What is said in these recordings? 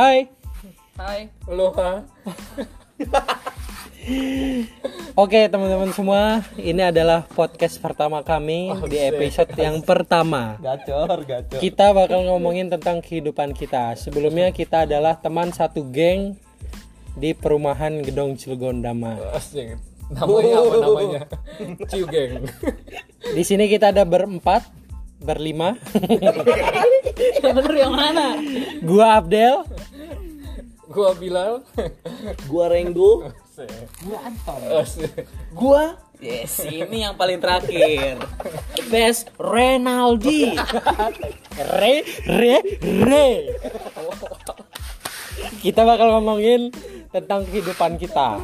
Hai. Hai, lo ha? Oke teman-teman semua, ini adalah podcast pertama kami di episode yang pertama. Gacor, gacor. Kita bakal ngomongin tentang kehidupan kita. Sebelumnya kita adalah teman satu geng di perumahan Gedong Cilegon Dama. Asing. Namanya apa namanya? Ciu geng. Di sini kita ada berempat, berlima. Bener yang mana? Gua Abdel, Gua Bilal. Gua Renggo. Gua Anton. Gua Yes, ini yang paling terakhir. Best Renaldi. Re, Re, Re. Kita bakal ngomongin tentang kehidupan kita.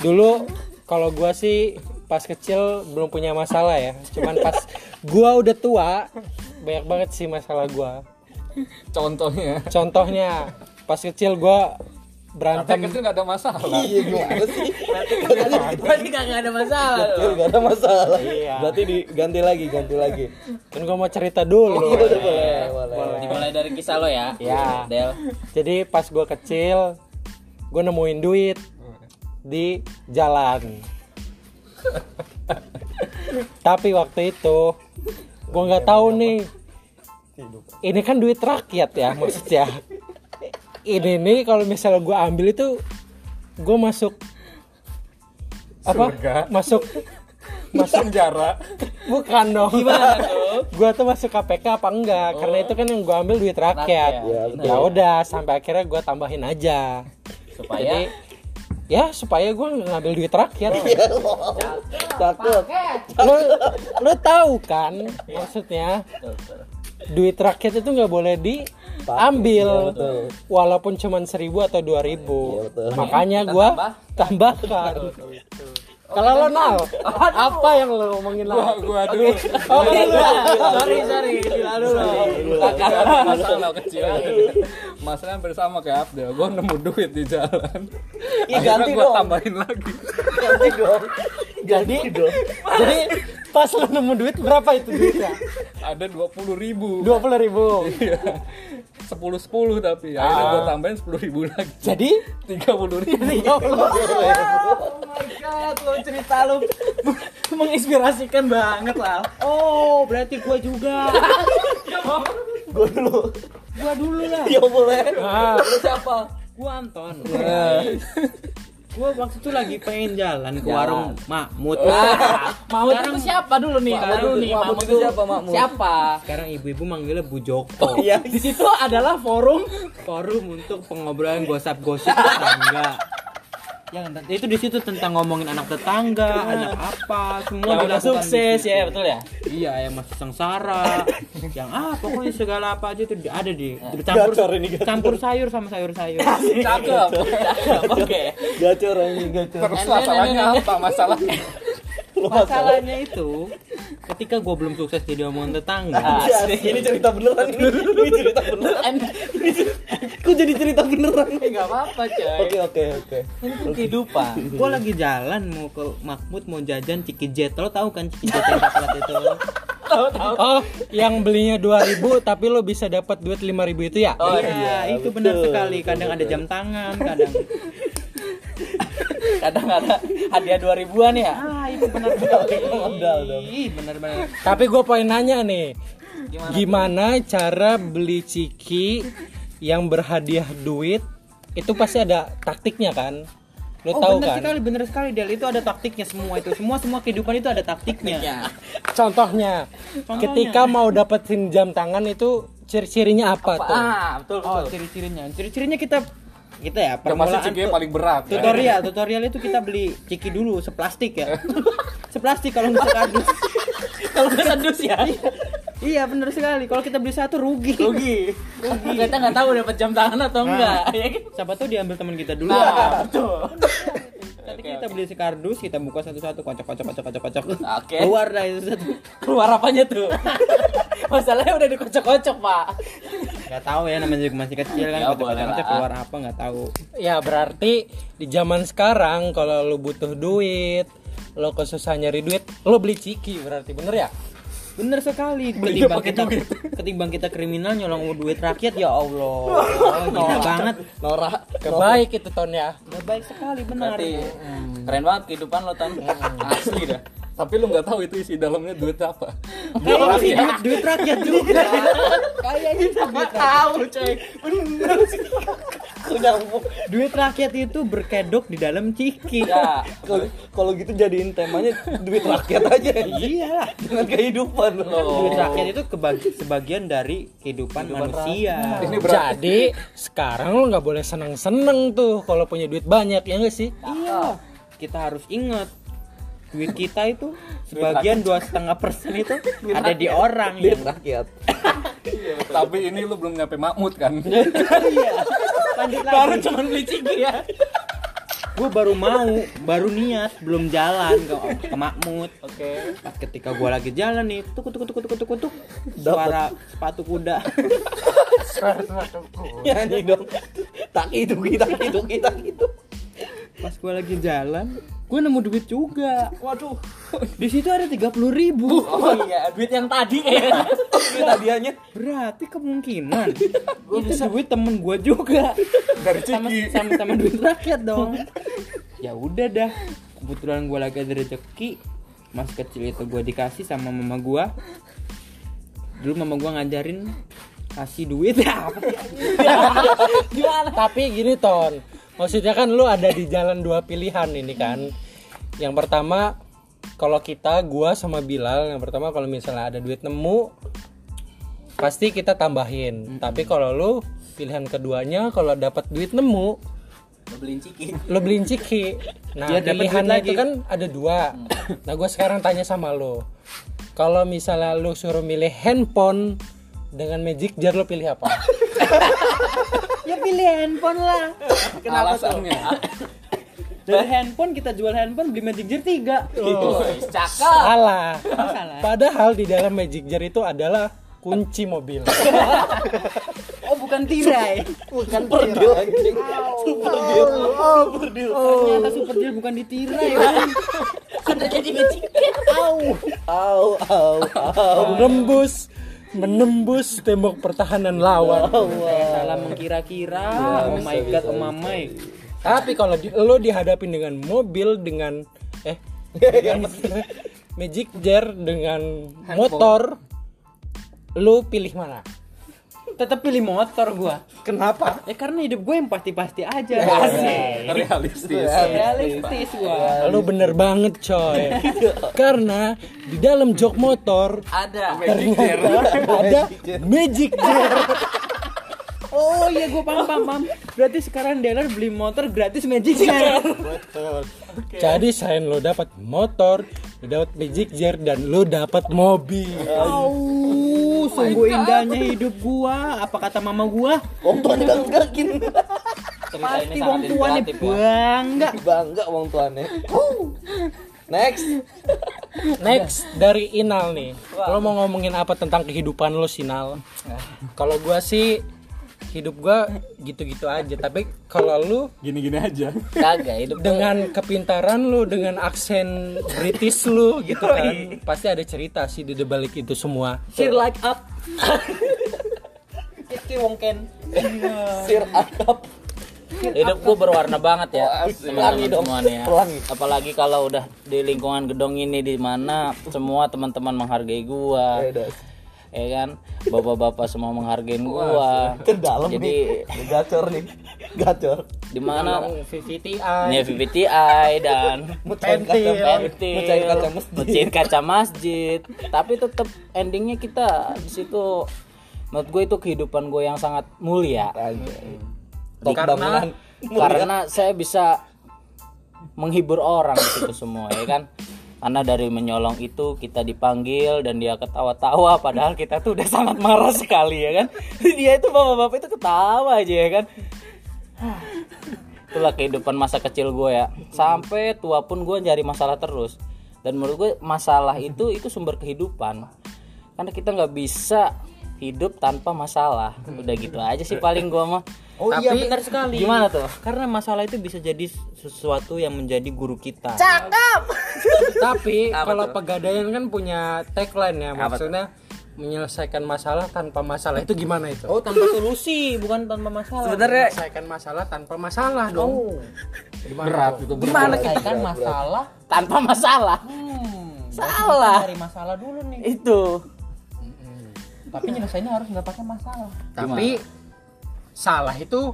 Dulu kalau gua sih pas kecil belum punya masalah ya. Cuman pas gua udah tua banyak banget sih masalah gua. Contohnya. Contohnya pas kecil gua Sampai berantem kecil nggak ada masalah. iya gimana sih? Berarti kagak ada masalah. Gacor, gak ada masalah. Iya. Berarti diganti lagi, ganti lagi. kan gua mau cerita dulu. Boleh, boleh, boleh. Dimulai dari kisah lo ya. Ya. Del. Jadi pas gua kecil gua nemuin duit di jalan. Tapi waktu itu gua nggak tahu nih. Ini kan duit rakyat ya maksudnya. Ini nih kalau misalnya gua ambil itu gua masuk apa? Surga. Masuk masuk Penjara. bukan dong. Gimana tuh? gua tuh masuk KPK apa enggak? Karena itu kan yang gua ambil duit rakyat. Rakyat. Ya. Ya udah sampai akhirnya gua tambahin aja. Supaya Jadi ya supaya gue ngambil duit rakyat. Cakep. lo lo tahu kan maksudnya duit rakyat itu nggak boleh diambil. Iya, betul. walaupun cuman seribu atau dua ribu. Iya, betul. makanya gue tambahkan kalau lo nal apa yang lo ngomongin Gua, lah gua dulu. oh iya sorry sorry gila dulu. masalah kecil. Masalah bersama kayak Abdel. Gua nemu duit di jalan. Akhirnya ganti gua tambahin lagi. Ganti dong. Jadi jadi pas lo nemu duit berapa itu duitnya Ada dua puluh ribu. dua puluh ribu Sepuluh sepuluh tapi akhirnya gua tambahin sepuluh ribu lagi. jadi Tiga puluh ribu. God, lo cerita lo menginspirasikan banget lah. Oh, berarti gua juga. Gua dulu. Gua dulu lah. Ya boleh. ah, Lu siapa? Gua Anton. Gua waktu itu lagi pengen jalan ke warung Mahmud. Ah, Mahmud itu siapa dulu nih? Itu- nih, itu siapa, Mahmud? Siapa? Sekarang ibu-ibu manggilnya Bu Joko. Iya. Di situ adalah forum forum untuk pengobrolan gosip-gosip tetangga. Yang itu di situ tentang ngomongin anak tetangga, anak apa, semua Yang udah sukses situ. ya, betul ya? Iya, yang masih sengsara, yang ah pokoknya segala apa aja itu ada di campur Gacor ini, gacor. campur sayur sama sayur-sayur. Cakep. Oke. Gacor ini gacor. Masalahnya apa? Masalahnya. Masalahnya itu ketika gue belum sukses jadi omongan tetangga. Ya, ini cerita beneran ini. Ini cerita beneran. Kok jadi cerita beneran? Enggak apa-apa, coy. Oke oke oke. Ini kan kehidupan. Gue lagi jalan mau ke Mahmud mau jajan Cikijet. Lo tahu kan Cikijet yang coklat itu? Tahu tahu. Oh, yang belinya 2000 tapi lo bisa dapat duit 5000 itu ya? Oh iya, iya, itu betul, benar sekali. Kadang ada jam tangan, kadang kadang ada hadiah dua ribuan ya ah itu benar. Modal dong. Ih, benar-benar. Tapi gue pengen nanya nih, gimana, cara beli ciki yang berhadiah duit? Itu pasti ada taktiknya kan? Lo Oh tahu benar kan? sekali, benar sekali Del. Itu ada taktiknya semua itu. Semua semua kehidupan itu ada taktiknya. Contohnya, Contohnya. ketika mau dapetin jam tangan itu ciri-cirinya apa, tuh? ah betul Oh, betul ciri-cirinya. Ciri-cirinya kita kita ya permulaan ciki paling berat. ya. tutorial tutorial itu kita beli ciki dulu seplastik ya. Seplastik kalau nggak sekardus kalau nggak sedus ya? Iya. Benar sekali. Kalau kita beli satu rugi. Rugi. Kita nggak tahu dapat jam tangan atau enggak ya kan? siapa tuh diambil teman kita dulu. Nah betul. Nanti kita beli si kardus kita buka satu-satu kocok kocok kocok kocok kocok Oke. keluar dah itu satu. Keluar apanya tuh masalahnya udah dikocok-kocok pak nggak tahu ya namanya juga masih kecil kan Ya, keluar apa nggak tahu Ya berarti di zaman sekarang kalau lo butuh duit, lo kesusahan nyari duit, lo beli ciki berarti bener ya? Bener sekali. Ketimbang kita ketimbang kita kriminal nyolong duit rakyat ya Allah. Gila banget. Nora. Kebaik itu ton ya. Gak baik sekali benar. Berarti keren banget kehidupan lo tan. Asli dah. Tapi lu nggak tahu itu isi dalamnya duit apa. Kayaknya sih duit, duit rakyat juga. Kayaknya duit Tahu, coy. Bener sih. Duit rakyat itu berkedok di dalam ciki. Ya, Kalau gitu jadiin temanya duit rakyat aja. Iya. Dengan kehidupan lo. Duit rakyat itu kebagi- sebagian dari kehidupan, manusia. ini berarti Jadi sekarang lo nggak boleh seneng-seneng tuh kalau punya duit banyak ya nggak sih? Iya. Kita harus ingat duit kita itu sebagian dua setengah persen itu ada di orang Duit yang rakyat. tapi ini lu belum nyampe Mahmud kan. iya lanjut lagi Baru cuman beli ciki ya. gue baru mau baru niat belum jalan ke, ke Makmud Oke. pas ketika gue lagi jalan nih tuk tuk tuk tuk tuk tuk tuk suara sepatu kuda Nyanyi dong. Tak itu kita itu kita itu. pas gue lagi jalan gue nemu duit juga. Waduh. Di situ ada tiga puluh ribu. Oh iya, duit yang tadi. Kayaknya. Duit hadiahnya. berarti kemungkinan. Itu duit temen gue juga. Dari sama sama sama duit rakyat dong. Ya udah dah. Kebetulan gue lagi ada rezeki. Mas kecil itu gue dikasih sama mama gue dulu mama gue ngajarin kasih duit. Sih? Tapi gini ton, maksudnya kan lu ada di jalan dua pilihan ini kan. Yang pertama kalau kita gua sama Bilal yang pertama kalau misalnya ada duit nemu pasti kita tambahin. Tapi kalau lu pilihan keduanya kalau dapat duit nemu Beliin ciki. lo beliin ciki. Nah, pilihannya duit itu lagi. kan ada dua. Nah, gue sekarang tanya sama lo. Kalau misalnya lo suruh milih handphone dengan magic jar lo pilih apa? ya pilih handphone lah Alasannya. Dari handphone kita jual handphone beli magic jar tiga Cakep. Salah. salah Padahal di dalam magic jar itu adalah kunci mobil. oh bukan tirai Bukan per deal anjing. Super deal. Super deal. ternyata super deal bukan di tirai kan Udah jadi magic. Au, au, au. menembus menembus tembok pertahanan lawan. Saya salah mengkira-kira oh my god oh mamai Tapi kalau di, lo dihadapin dengan mobil dengan eh dengan magic jar dengan motor, lo pilih mana? tetap pilih motor gua Kenapa? ya karena hidup gue yang pasti-pasti aja Realistis. realistis gua Lu bener banget coy Karena di dalam jok motor Ada. ternyata ada magic jar oh iya gua paham paham paham berarti sekarang dealer beli motor gratis magic jar Jadi selain lo dapat motor, lo dapat magic jar dan lo dapat mobil. Oh, sungguh indahnya hidup gua. Apa kata mama gua? Wong tuane banggakin. Cerita ini Pasti wong Wak. bangga. Bangga wong tuane. Next. Next dari Inal nih. Lo mau ngomongin apa tentang kehidupan lo Sinal? Kalau gua sih hidup gua gitu-gitu aja. Tapi kalau lu Gini-gini aja. Kagak hidup dengan kepintaran lu, dengan aksen British lu gitu kan, pasti ada cerita sih di balik itu semua. Cheer like up. Itu wong Ken. Sir akap. Hidup gua berwarna banget ya Pelangi teman-teman dong. semua nih ya. Pelangi. Apalagi kalau udah di lingkungan gedong ini di mana semua teman-teman menghargai gua. Eh. Ya kan? Bapak-bapak semua menghargain gua. Ke dalam Jadi nih. Gacor nih. Gacor. di mana VVTI. Nih VVTI dan Mecahin kaca, mecahin kaca masjid. mecahin kaca masjid. Tapi tetap endingnya kita di situ menurut gue itu kehidupan gue yang sangat mulia. Top Karena bangunan. karena saya bisa menghibur orang di situ semua ya kan. Karena dari menyolong itu kita dipanggil dan dia ketawa-tawa padahal kita tuh udah sangat marah sekali ya kan. Dia itu bapak-bapak itu ketawa aja ya kan. Itulah kehidupan masa kecil gue ya. Sampai tua pun gue nyari masalah terus. Dan menurut gue masalah itu itu sumber kehidupan. Karena kita nggak bisa hidup tanpa masalah udah gitu aja sih paling gua mah Oh iya Tapi- benar sekali. gimana tuh Karena masalah itu bisa jadi sesuatu yang menjadi guru kita. Tapi Apa kalau tuh? pegadaian kan punya tagline ya, Apa maksudnya menyelesaikan masalah tanpa masalah itu gimana itu? Oh tanpa solusi bukan tanpa masalah. sebenarnya Menyelesaikan masalah tanpa masalah dong. Gimana berat itu Gimana selesaikan masalah? tanpa masalah Hmm, Salah. Dari masalah dulu nih. itu Tapi nyelesainnya harus nggak pakai masalah. Tapi salah itu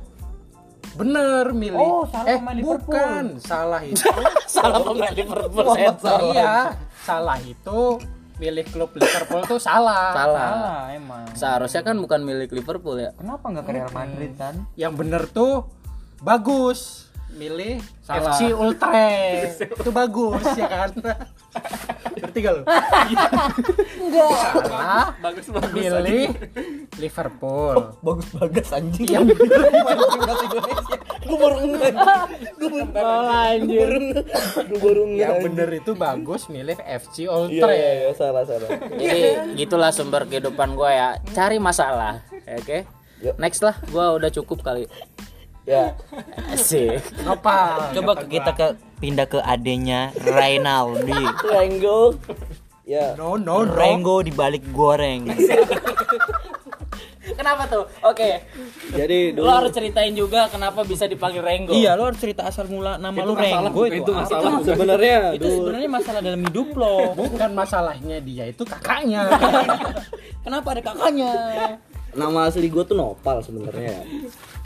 bener milih. Oh, salah eh bukan, salah itu salah pemain Liverpool iya, salah itu milih klub Liverpool tuh salah. salah. Salah emang. seharusnya kan bukan milik Liverpool ya. Kenapa nggak ke Real Madrid kan? Yang bener tuh bagus. Milih Salah. FC Ultra. Itu bagus ya kan? Ngerti gak salah bagus bagus milih Liverpool Bagus bagas anjing. yang Gue baru ngeh. Gue baru anjir Gue baru ngeh. yang bener itu bagus milih FC Iya Ultra iya iya salah salah. jadi gitulah sumber kehidupan gue ya cari masalah oke Yuk. next lah gue udah cukup kali Ya. asik Nopal Coba kita ke pindah ke adenya Rainaldi. Renggo. Ya. no no no Rengo di balik goreng. kenapa tuh oke Jadi lo dulu harus ceritain juga kenapa bisa dipanggil Renggo iya, lo harus cerita asal mula nama Itu lo masalah, Rengo itu. itu apa? masalah. sebenarnya Itu sebenarnya masalah dalam hidup lo. bukan masalahnya dia itu kakaknya Kenapa ada kakaknya? nama asli gue tuh Nopal sebenarnya.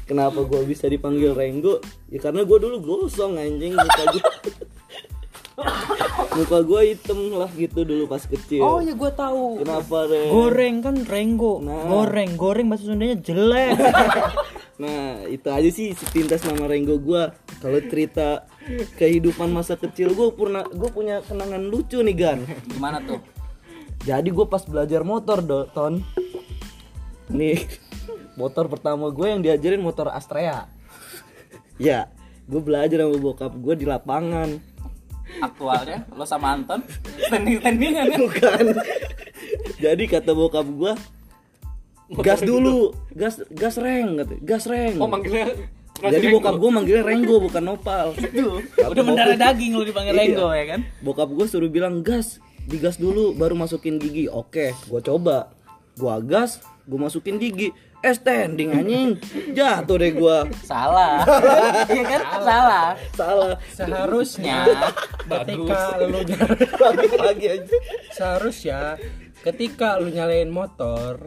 Kenapa gue bisa dipanggil Renggo? Ya karena gue dulu gosong anjing muka gue. muka gue hitam lah gitu dulu pas kecil. Oh ya gue tahu. Kenapa Reng? Goreng kan Renggo. Nah. Goreng, goreng bahasa Sundanya jelek. Nah itu aja sih sepintas nama Renggo gue. Kalau cerita kehidupan masa kecil gue pernah gue punya kenangan lucu nih Gan. gimana tuh Jadi gue pas belajar motor do, ton Nih motor pertama gue yang diajarin motor Astrea Ya gue belajar sama bokap gue di lapangan aktualnya lo sama Anton standing standingan kan Bukan. Jadi kata bokap gue Gas dulu Gas gas reng kata. Gas reng. Oh manggilnya Jadi bokap gue manggilnya Renggo bukan Nopal. Udah mendarah daging lo dipanggil Iya. Renggo ya kan? Bokap gue suruh bilang gas Digas dulu baru masukin gigi. Oke gue coba. Gua gas Gue masukin gigi. Eh standing anjing. Jatuh deh gua. Salah. Iya kan? Salah. Salah. Seharusnya ketika lu Lagi lagi aja seharusnya ketika lu nyalain motor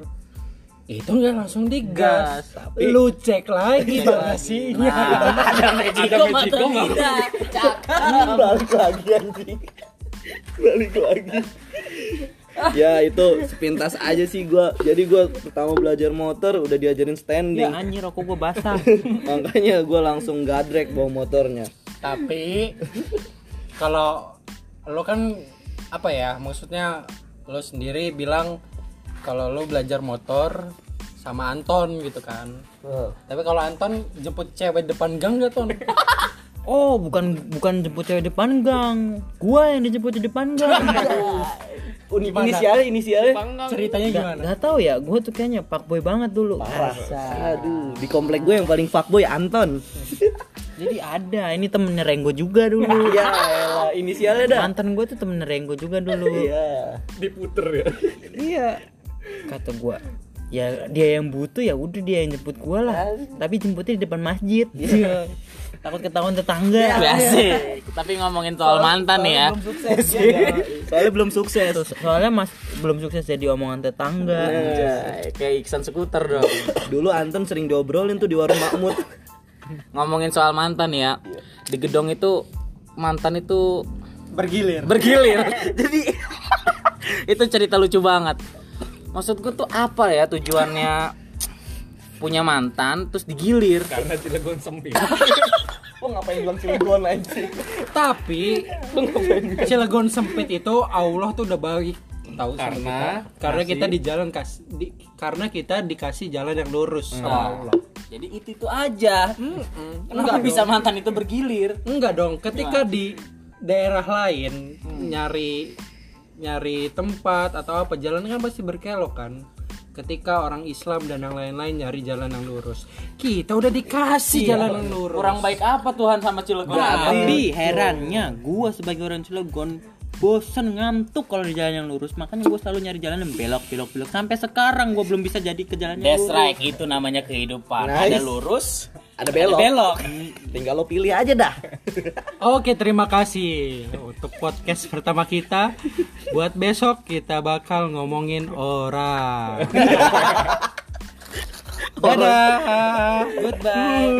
itu nggak langsung digas, Gas, lu cek lagi bagasinya. ada Mexico Mexico mah nggak? tidak Balik lagi anjing. Balik lagi Ya itu sepintas aja sih gua Jadi gua pertama belajar motor Udah diajarin ya standing anjir rokok gue basah. Makanya gua langsung gadrek bawa motornya Tapi kalau lu kan apa ya maksudnya lu sendiri bilang kalau lu belajar motor sama Anton gitu kan. Tapi kalau Anton jemput cewek depan gang gak Ton? Oh, bukan bukan jemput cewek depan gang. Gua yang dijemput di depan gang. Uni- Inisialnya inisialnya Ceritanya gimana? Gak tau ya, gue tuh kayaknya fuckboy banget dulu. Aduh Di komplek gue yang paling fuckboy Anton Jadi ada, ini temennya Renggo juga dulu. Ya elah inisialnya dah Mantan gue tuh temennya Renggo juga dulu. Iya diputer ya Iya. Kata gua, ya dia yang butuh ya udah dia yang jemput gua lah. Tapi jemputnya di depan masjid. Iya. Takut ketahuan tetangga. Asik. Tapi ngomongin soal mantan nih ya. Soalnya belum sukses So- Soalnya mas belum sukses jadi omongan tetangga. Anjay, Kayak Iksan skuter dong. Dulu Anton sering diobrolin tuh di warung Makmud Ngomongin soal mantan ya. Di gedong itu mantan itu Bergilir. bergilir. Jadi itu cerita lucu banget. Maksud gue tuh apa ya tujuannya punya mantan terus digilir. karena Cilegon sempit Oh ngapain bilang Cilegon anjing? Tapi Cilegon? Sempit itu Allah tuh udah baik tahu sama Karena kita. karena kita di jalan kas di, karena kita dikasih jalan yang lurus. Sama Allah. Jadi itu itu aja. Kenapa bisa mantan itu bergilir? Enggak dong, ketika di daerah lain nyari nyari tempat atau apa jalan kan pasti berkelok kan. Ketika orang Islam dan yang lain-lain nyari jalan yang lurus. Kita udah dikasih jalan yang lurus. Kurang baik apa Tuhan sama Cilegon? Tapi herannya gua sebagai orang Cilegon bosen ngantuk kalau di jalan yang lurus makanya gue selalu nyari jalan yang belok belok belok sampai sekarang gue belum bisa jadi ke jalan yang That's lurus right, itu namanya kehidupan. Nice. Ada lurus, Ada belok. belok. Tinggal lo pilih aja dah. Oke, terima kasih untuk podcast pertama kita. Buat besok kita bakal ngomongin orang. Dadah. goodbye